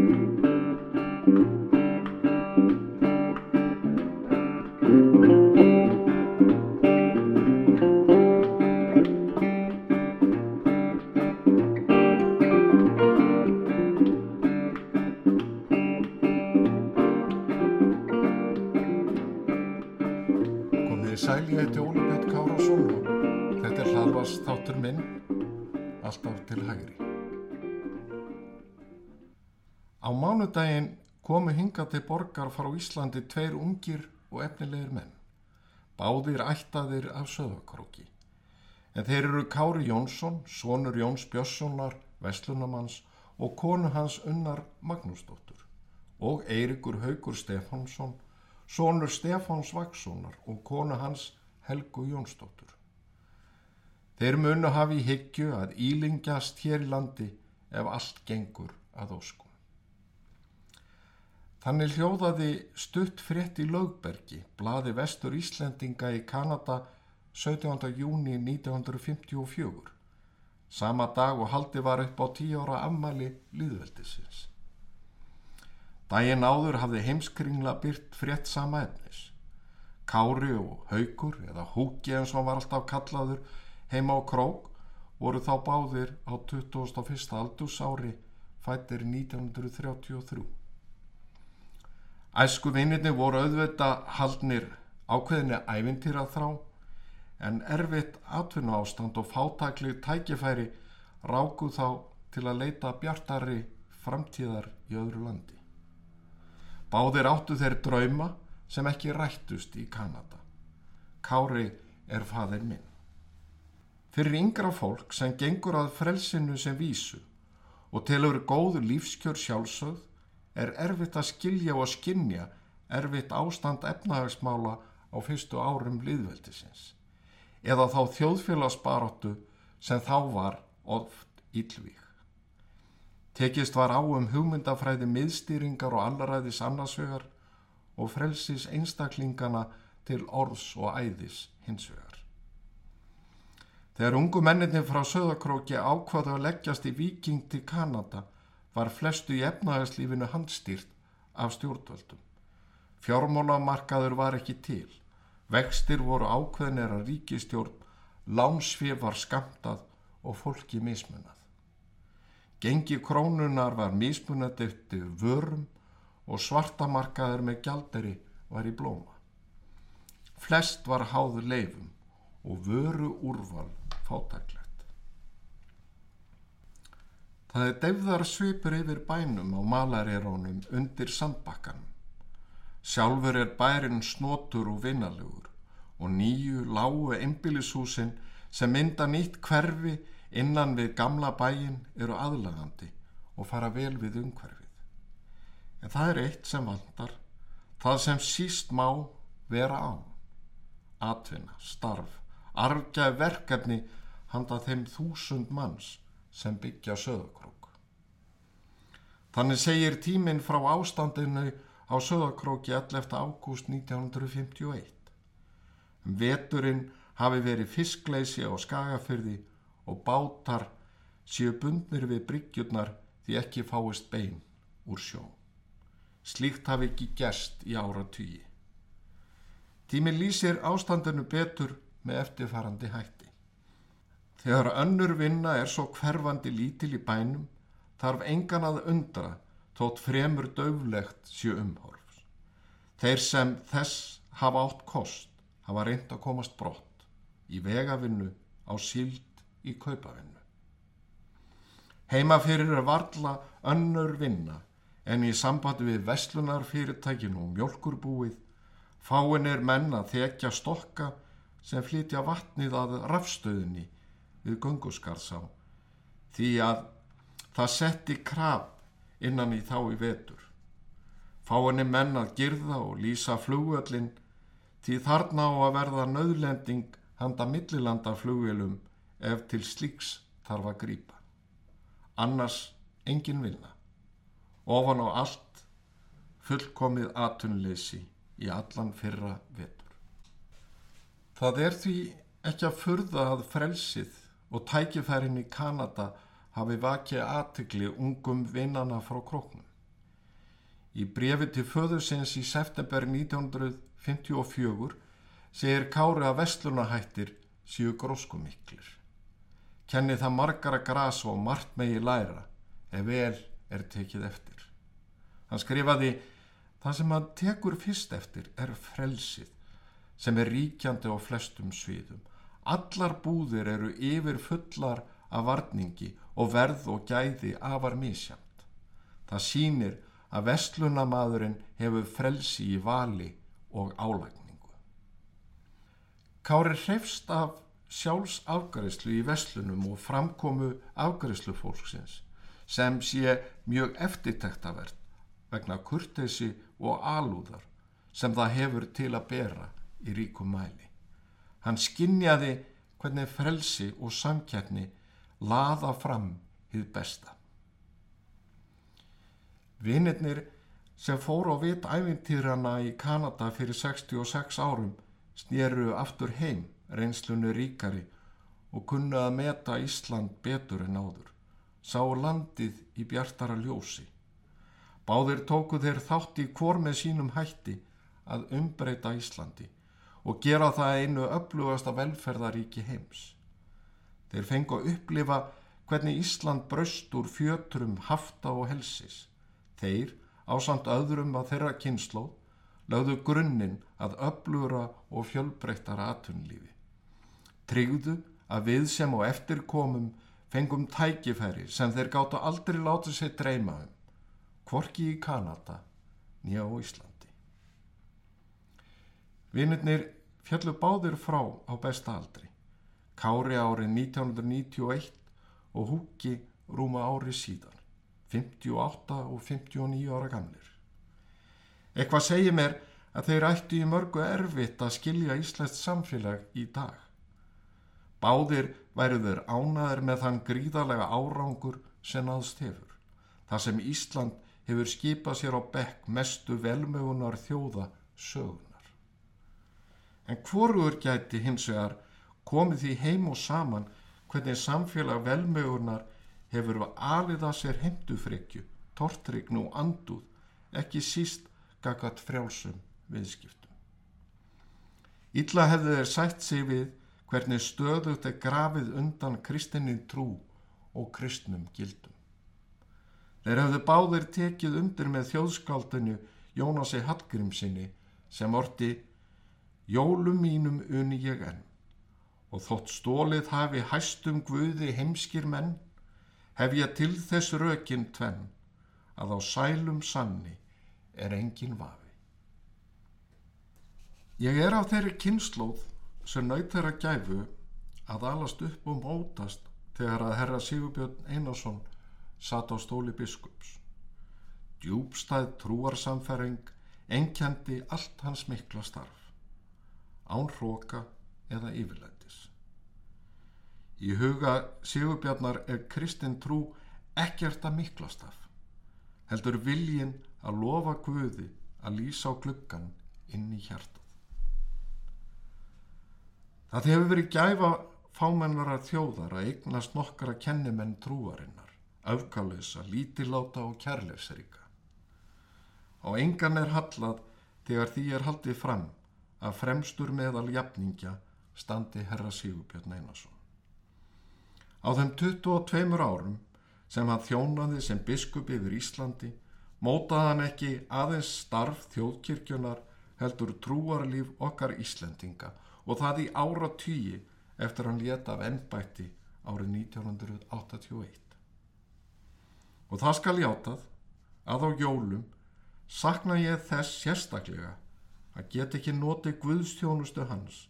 Komið til borgar frá Íslandi tveir ungir og efnilegir menn, báðir ættaðir af söðakróki. En þeir eru Kári Jónsson, sonur Jóns Björnssonar, Vestlunamanns og konu hans Unnar Magnúsdóttur og Eirikur Haugur Stefánsson, sonur Stefáns Vakssonar og konu hans Helgu Jónsdóttur. Þeir munu hafi í hyggju að ílingjast hér í landi ef allt gengur að óskum. Þannig hljóðaði stutt frétt í Lögbergi, blaði vestur Íslendinga í Kanada 17. júni 1954, sama dag og haldi var upp á tíu ára ammali líðveldisins. Dægin áður hafði heimskringla byrt frétt sama efnis. Kári og Haugur, eða Húki eins og var alltaf kallaður, heima á Krók, voru þá báðir á 21. aldursári fættir 1933. Æsku vinninni voru auðvita haldnir ákveðinni ævintýra þrá, en erfitt atvinnu ástand og fátakli tækifæri ráku þá til að leita bjartari framtíðar í öðru landi. Báðir áttu þeir drauma sem ekki rættust í Kanada. Kári er faðir minn. Fyrir yngra fólk sem gengur að frelsinu sem vísu og telur góðu lífskjör sjálfsögð er erfitt að skilja og skinja erfitt ástand efnahagsmála á fyrstu árum liðveldisins eða þá þjóðfélagsbaróttu sem þá var oft ílvík. Tekist var á um hugmyndafræði miðstýringar og allaræðis annarsvegar og frelsis einstaklingana til orðs og æðis hinsvegar. Þegar ungu menninni frá Söðakróki ákvaðu að leggjast í viking til Kanada var flestu í efnæðarslífinu handstýrt af stjórnvöldum. Fjármálamarkaður var ekki til, vextir voru ákveðnir að ríkistjórn, lánsfið var skamtað og fólki mismunað. Gengi krónunar var mismunat eftir vörum og svartamarkaður með gjalderi var í blóma. Flest var háður leifum og vöru úrval fátaklegt. Það er deyfðar svipur yfir bænum á malarérónum undir sandbakkanum. Sjálfur er bærin snotur og vinalegur og nýju lágu einbílishúsin sem mynda nýtt hverfi innan við gamla bæin eru aðlagandi og fara vel við umhverfið. En það er eitt sem vandar, það sem síst má vera á. Atvinna, starf, argja verkefni handa þeim þúsund manns sem byggja söðakrók. Þannig segir tíminn frá ástandinu á söðakróki 11. ágúst 1951. Veturinn hafi verið fiskleysi á skagafyrði og bátar séu bundnir við bryggjurnar því ekki fáist bein úr sjó. Slíkt hafi ekki gerst í ára tugi. Tími lýsir ástandinu betur með eftirfarandi hætti. Þegar önnur vinna er svo hverfandi lítil í bænum þarf engan að undra þótt fremur döflegt séu umhorfs. Þeir sem þess hafa átt kost hafa reynd að komast brott í vegavinnu á síld í kaupavinnu. Heima fyrir er varla önnur vinna en í sambandi við vestlunarfyrirtækinu og mjölkurbúið fáin er menn að þekja stokka sem flytja vatnið að rafstöðinni við gunguskarðsá því að það setti krab innan í þá í vetur. Fáin er menn að girða og lýsa flugöllin því þarna á að verða nöðlending handa millilanda flugvelum ef til slíks þarf að grýpa. Annars engin vinna. Ofan á allt fullkomið atunleysi í allan fyrra vetur. Það er því ekki að furða að frelsið og tækifærin í Kanada hafi vakið aðtegli ungum vinnana frá króknum. Í brefi til föðusins í september 1954 segir Kári að vestlunahættir séu gróskumiklir. Kenni það margara gras og margt megi læra ef vel er tekið eftir. Hann skrifaði það sem hann tekur fyrst eftir er frelsið sem er ríkjandi á flestum sviðum. Allar búðir eru yfir fullar af varningi og verð og gæði afar misjamt. Það sínir að vestlunamaðurinn hefur frelsi í vali og álækningu. Kári hrefst af sjálfs afgæðislu í vestlunum og framkomu afgæðislu fólksins sem sé mjög eftirtektavert vegna kurtesi og alúðar sem það hefur til að bera í ríkum mæli. Hann skinnjaði hvernig frelsi og samkjætni laða fram hið besta. Vinirnir sem fóru á vit æfintýrana í Kanada fyrir 66 árum snýru aftur heim reynslunni ríkari og kunnu að meta Ísland betur en áður. Sá landið í bjartara ljósi. Báðir tóku þeir þátt í hvor með sínum hætti að umbreyta Íslandi og gera það einu öflugasta velferðaríki heims. Þeir fengu að upplifa hvernig Ísland braust úr fjötrum hafta og helsis. Þeir, ásamt öðrum að þeirra kynslo, lögðu grunninn að öflura og fjölbreyttara atunlífi. Tryggðu að við sem á eftirkomum fengum tækifæri sem þeir gáttu aldrei látið sér dreyma um, hvorki í Kanada nýja á Íslandi. Vinnirnir fjallu báðir frá á besta aldri. Kári árið 1991 og Húki rúma ári síðan. 58 og 59 ára gamlir. Eitthvað segir mér að þeir ættu í mörgu erfitt að skilja Íslands samfélag í dag. Báðir væru þeir ánaðir með þann gríðarlega árangur sem aðst hefur. Það sem Ísland hefur skipað sér á bekk mestu velmögunar þjóða sögunar. En hvorur gæti hins vegar komið því heim og saman hvernig samfélag velmögunar hefur alið að sér heimdufrikju, tortrygnu og anduð, ekki síst gagat frjálsum viðskiptum. Ítla hefðu þeir sætt sig við hvernig stöðugt er grafið undan kristinni trú og kristnum gildum. Þeir hefðu báðir tekið undir með þjóðskáldinu Jónasi Hallgrímsinni sem orti Jólum mínum uni ég enn og þótt stólið hafi hæstum guði heimskir menn hef ég til þess rökin tvenn að á sælum sanni er engin vafi. Ég er á þeirri kynnslóð sem naut þeirra gæfu að alast upp og mótast þegar að herra Sigurbjörn Einarsson satt á stóli biskups. Djúbstæð trúarsamfæring enkendi allt hans mikla starf, án hróka eða yfirlætis. Í huga Sigurbjarnar er kristin trú ekkert að miklastaf. Heldur viljin að lofa Guði að lýsa á gluggan inn í hjartað. Það hefur verið gæfa fámennara þjóðar að eignast nokkara kennimenn trúarinnar, afgáleisa, lítiláta og kærleifsrika. Á engan er hallað þegar því er haldið fram að fremstur meðal jafningja standi herra Sigurbjörn Einarsson. Á þeim 22 árum sem hann þjónaði sem biskup yfir Íslandi mótaði hann ekki aðeins starf þjóðkirkjunar heldur trúarlíf okkar Íslendinga og það í ára tíi eftir hann leta af ennbætti árið 1981. Og það skal játað að á jólum sakna ég þess sérstaklega að get ekki noti Guðstjónustu hans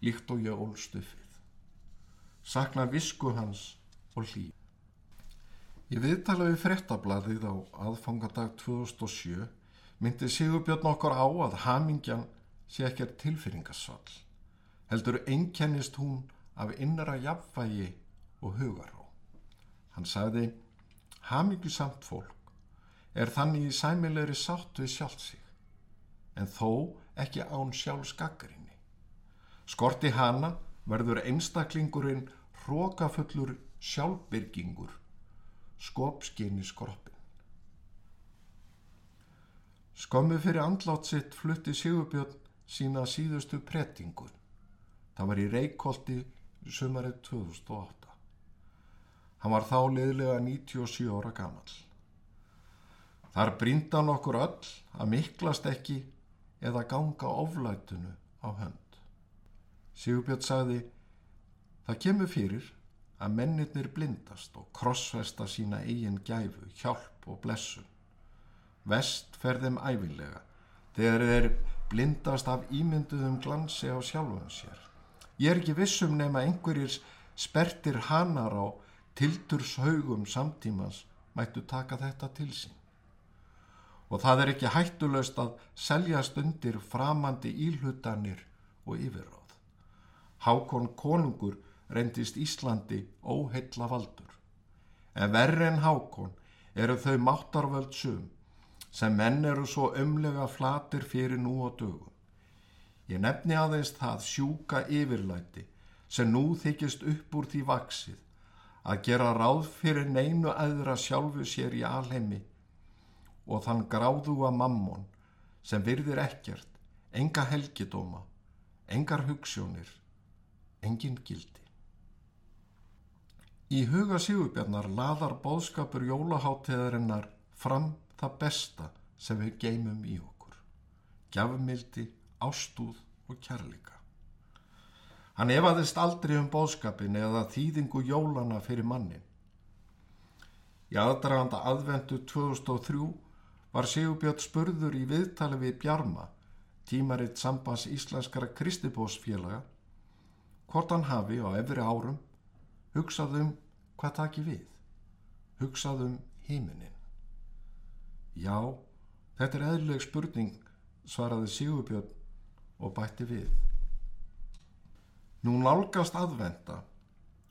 líkt og ég ólstu fyrir sakna visku hans og hlý. Ég viðtala við frettablaðið á aðfangadag 2007 myndi Sigurbjörn okkur á að hamingjan sé ekkert tilfyrringasvall. Heldur einkennist hún af innra jafnvægi og hugaró. Hann sagði, hamingju samt fólk er þannig í sæmilegri sátt við sjálfsík, en þó ekki án sjálfsgaggarinni. Skorti hana verður einstaklingurinn hrókafullur sjálfbyrgingur skopskinni skroppin. Skömmu fyrir andlátt sitt flutti Sigurbjörn sína síðustu prettingun. Það var í Reykjóldi sumarið 2008. Hann var þá liðlega 97 ára gammal. Þar brindan okkur öll að miklast ekki eða ganga oflætunu á hönd. Sigurbjörn sagði, það kemur fyrir að mennirnir blindast og krossfesta sína eigin gæfu, hjálp og blessun. Vest fer þeim æfinlega þegar þeir blindast af ímynduðum glansi á sjálfum sér. Ég er ekki vissum nema einhverjir spertir hanar á tildurshaugum samtímans mættu taka þetta til sín. Og það er ekki hættulöst að seljast undir framandi íhlutanir og yfirráð. Hákon konungur reyndist Íslandi óheilla valdur. En verri en Hákon eru þau máttarvöld sum sem menn eru svo umlega flatir fyrir nú og dögum. Ég nefni aðeins það sjúka yfirlæti sem nú þykist upp úr því vaksið að gera ráð fyrir neinu aðra sjálfu sér í alheimi og þann gráðuga mammon sem virðir ekkert, enga helgidóma, engar hugssjónir, engin gildi. Í huga Sigurbjarnar laðar bóðskapur jólahátteðarinnar fram það besta sem við geymum í okkur. Gjafmildi, ástúð og kærleika. Hann efaðist aldrei um bóðskapin eða þýðingu jólana fyrir mannin. Í aðdraganda aðvendu 2003 var Sigurbjörn spurður í viðtali við Bjarma, tímaritt sambans íslenskara kristibósfélaga, hvort hann hafi á efri árum hugsaðum hvað taki við, hugsaðum híminin. Já, þetta er eðluleg spurning, svaraði Sigurbjörn og bætti við. Nú nálgast aðvenda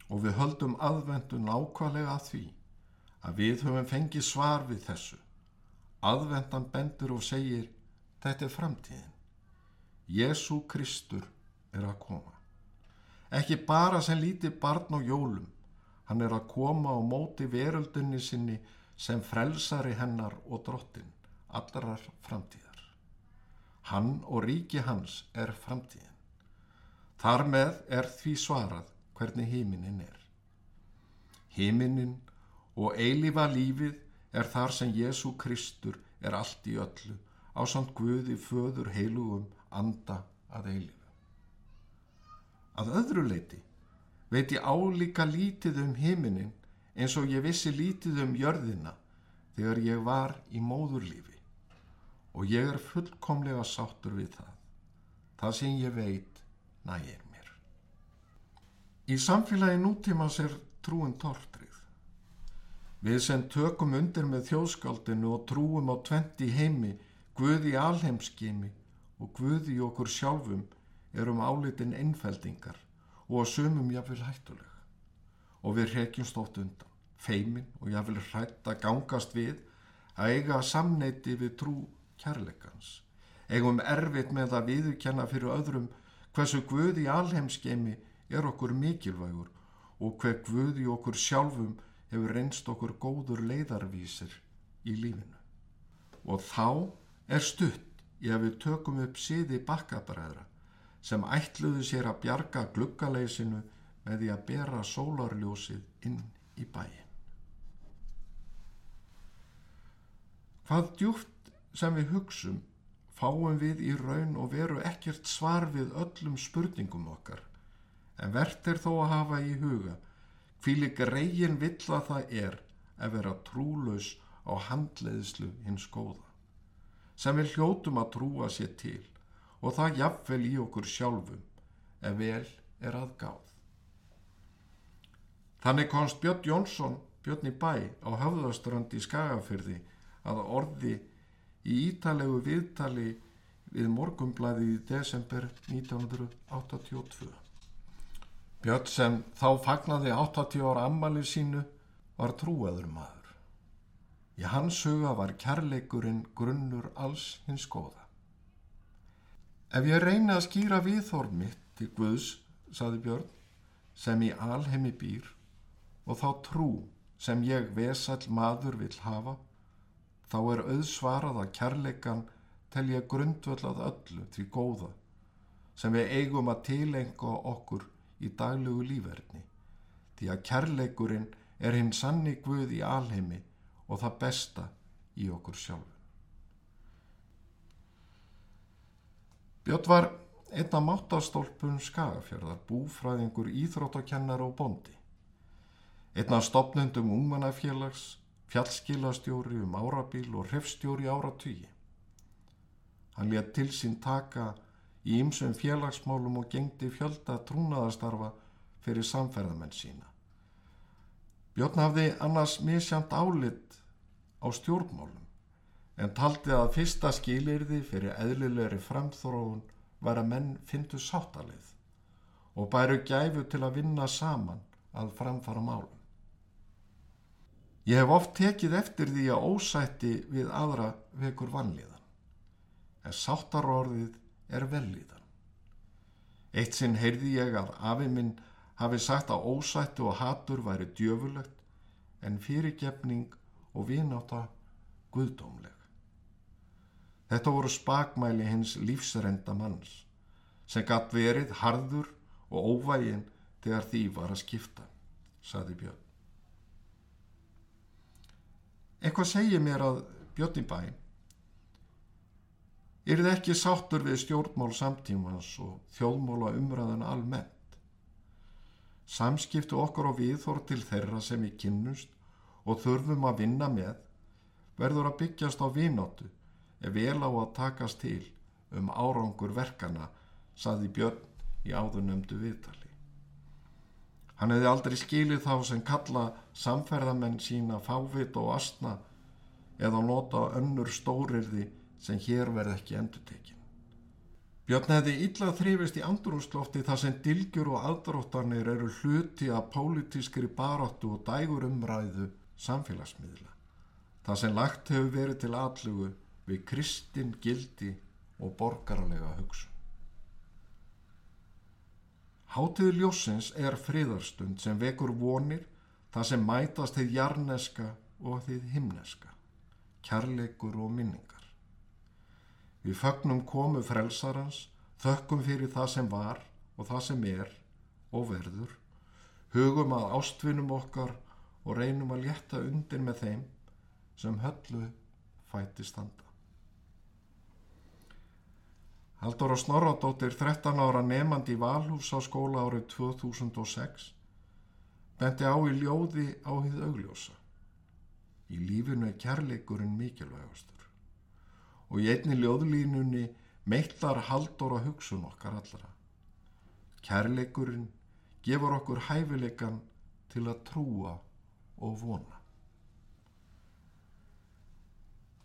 og við höldum aðvendu nákvæmlega að því að við höfum fengið svar við þessu. Aðvendan bendur og segir, þetta er framtíðin. Jésu Kristur er að koma. Ekki bara sem líti barn á jólum, hann er að koma á móti veröldunni sinni sem frelsari hennar og drottin, allarar framtíðar. Hann og ríki hans er framtíðin. Þar með er því svarað hvernig heiminin er. Heiminin og eilifa lífið er þar sem Jésu Kristur er allt í öllu á samt Guði föður heilugum anda að eilifu. Að öðru leiti veit ég álíka lítið um heiminin eins og ég vissi lítið um jörðina þegar ég var í móðurlífi og ég er fullkomlega sáttur við það. Það sem ég veit nægir mér. Í samfélagi nútímas er trúin tortrið. Við sem tökum undir með þjóðskaldinu og trúum á tventi heimi, Guði alheimskimi og Guði okkur sjálfum erum álitin einfældingar og að sumum jáfnvel hættuleg og við hrekjum stótt undan, feimin og jáfnvel hrætt að gangast við að eiga samneiti við trú kærleikans. Eigum erfitt með að viðurkenna fyrir öðrum hversu Guði alheimskeimi er okkur mikilvægur og hver Guði okkur sjálfum hefur reynst okkur góður leiðarvísir í lífinu. Og þá er stutt í að við tökum upp síði bakkabræðra sem ætluðu sér að bjarga gluggaleysinu með því að bera sólarljósið inn í bæin. Hvað djúft sem við hugsum fáum við í raun og veru ekkert svar við öllum spurningum okkar en verðt er þó að hafa í huga hvíli greiðin vill að það er að vera trúlaus á handleiðslu hins góða sem við hljótum að trúa sér til og það jafnvel í okkur sjálfum ef vel er aðgáð. Þannig konst Björn Jónsson, Björn í bæ á höfðaströnd í Skagafyrði að orði í ítalegu viðtali við morgumblæði í desember 1982. Björn sem þá fagnaði 80 ára ammali sínu var trúaður maður. Í hans huga var kærleikurinn grunnur alls hins góða. Ef ég reyna að skýra viðhorf mitt til Guðs, saði Björn, sem í alheimi býr og þá trú sem ég vesall maður vil hafa, þá er auðsvarað að kærleikan tel ég grundvöldað öllu því góða sem við eigum að tilenga okkur í daglegu lífverðni því að kærleikurinn er hinn sanni Guð í alheimi og það besta í okkur sjálfum. Björn var einna máttastólpun skagafjörðar, búfræðingur, íþróttakennar og bondi. Einna stopnundum ungmannafélags, fjallskilastjóri um árabíl og hrefstjóri ára tugi. Hann létt til sín taka í ymsum félagsmálum og gengdi fjölda trúnaðastarfa fyrir samferðamenn sína. Björn hafði annars misjamt álit á stjórnmálum en taldi að fyrsta skilirði fyrir eðlilegri framþróun var að menn fyndu sáttalið og bæru gæfu til að vinna saman að framfara málum. Ég hef oft tekið eftir því að ósætti við aðra vekur vanlíðan, en sáttarorðið er vellíðan. Eitt sinn heyrði ég að afi minn hafi sagt að ósættu og hatur væri djöfulegt en fyrirgefning og vináta guðdómleg. Þetta voru spakmæli hins lífsrenda manns sem gatt verið harður og óvægin þegar því var að skipta, saði Björn. Eitthvað segir mér að Björn í bæn þið ekki sáttur við stjórnmál samtímans og þjóðmála umræðan almennt. Samskiptu okkar og viðþór til þeirra sem við kynnust og þurfum að vinna með verður að byggjast á vináttu ef vel á að takast til um árangur verkana, saði Björn í áðunemdu viðtali. Hann hefði aldrei skilið þá sem kalla samferðamenn sína fávit og astna eða nota önnur stórirði sem hér verð ekki endur tekin. Björn hefði illa þrifist í andrúslofti þar sem dilgjur og aðdróttanir eru hluti af pólitískri baróttu og dægur umræðu samfélagsmiðla. Það sem lagt hefur verið til allugu við kristin gildi og borgarlega hugsun. Hátiður ljósins er friðarstund sem vekur vonir það sem mætast þið jarneska og þið himneska, kærleikur og minningar. Við fögnum komu frelsarans, þökkum fyrir það sem var og það sem er og verður, hugum að ástvinum okkar og reynum að létta undir með þeim sem höllu fæti standa. Haldur og Snorradóttir, 13 ára nefandi í Valhús á skóla árið 2006, bendi á í ljóði á hið augljósa. Í lífinu er kærleikurinn mikilvægastur og í einni ljóðlínunni meitlar haldur og hugsun okkar allra. Kærleikurinn gefur okkur hæfileikan til að trúa og vona.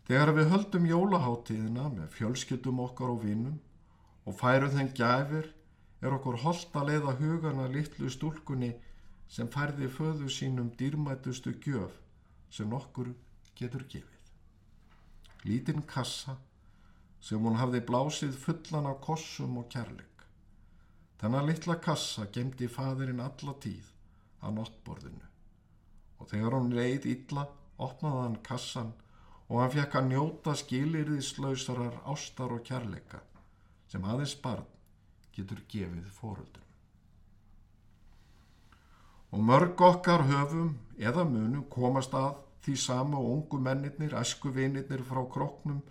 Þegar við höldum jólaháttíðina með fjölskyldum okkar og vinnum og færum þenn gæfir er okkur holdt að leiða hugana litlu stúlkunni sem færði föðu sínum dýrmætustu gjöf sem okkur getur gefið. Lítinn kassa sem hún hafði blásið fullan af kossum og kærleik. Þennan litla kassa gemdi fadurinn alla tíð á nottborðinu og þegar hún leið illa opnaði hann kassan og hann fekk að njóta skilirðislausarar ástar og kærleika sem aðeins barn getur gefið fóröldum. Og mörg okkar höfum eða munum komast að því sama og ungu mennirnir, æskuvinirnir frá kroknum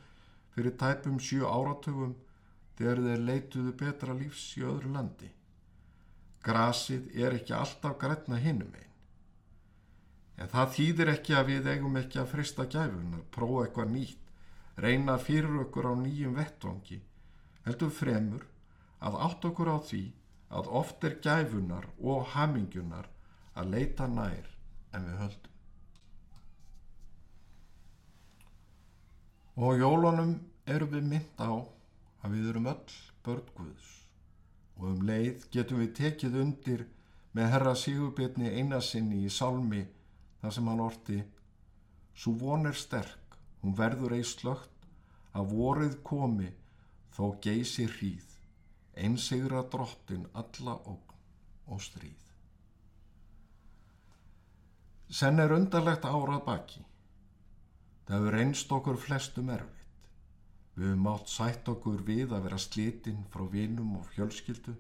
fyrir tæpum sjö áratugum þegar þeir leituðu betra lífs í öðru landi. Grasið er ekki alltaf grætna hinum einn. En það þýðir ekki að við eigum ekki að frista gæfunar, prófa eitthvað nýtt, reyna fyrir okkur á nýjum vettvangi, heldur fremur að átt okkur á því að oft er gæfunar og hamingunar að leita nær en við höldum. Og jólunum erum við mynd á að við erum öll börnguðs og um leið getum við tekið undir með herra Sigurbyrni einasinni í salmi þar sem hann orti Svo von er sterk, hún verður ei slögt að vorið komi þó geysi hríð, einsigra drottin alla ógn og stríð. Senn er undarlegt árað baki. Það hefur reynst okkur flestum erfitt. Við höfum átt sætt okkur við að vera slitinn frá vinum og fjölskyldu.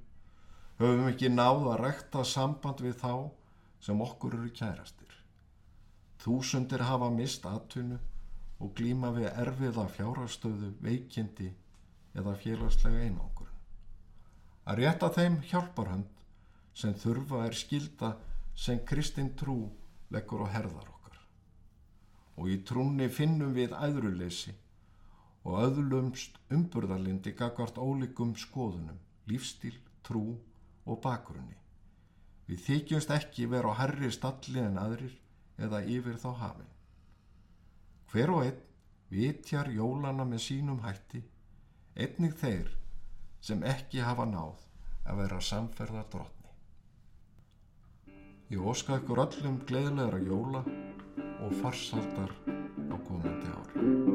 Höfum ekki náð að rekta samband við þá sem okkur eru kærastir. Þúsundir hafa mist atvinnu og glíma við erfiða fjárastöðu, veikindi eða félagslega einangur. Að rétta þeim hjálparhönd sem þurfa er skilda sem Kristinn trú leggur á herðar. Og í trúni finnum við æðruleysi og öðlumst umburðarlindi gagvart ólíkum skoðunum, lífstíl, trú og bakgrunni. Við þykjumst ekki vera á herri stalli en aðrir eða yfir þá hafin. Hver og einn vitjar jólana með sínum hætti, einnig þeir sem ekki hafa náð að vera samferða drotni. Ég óska ykkur öllum gleðilegra jóla og farsaldar á komandi ári.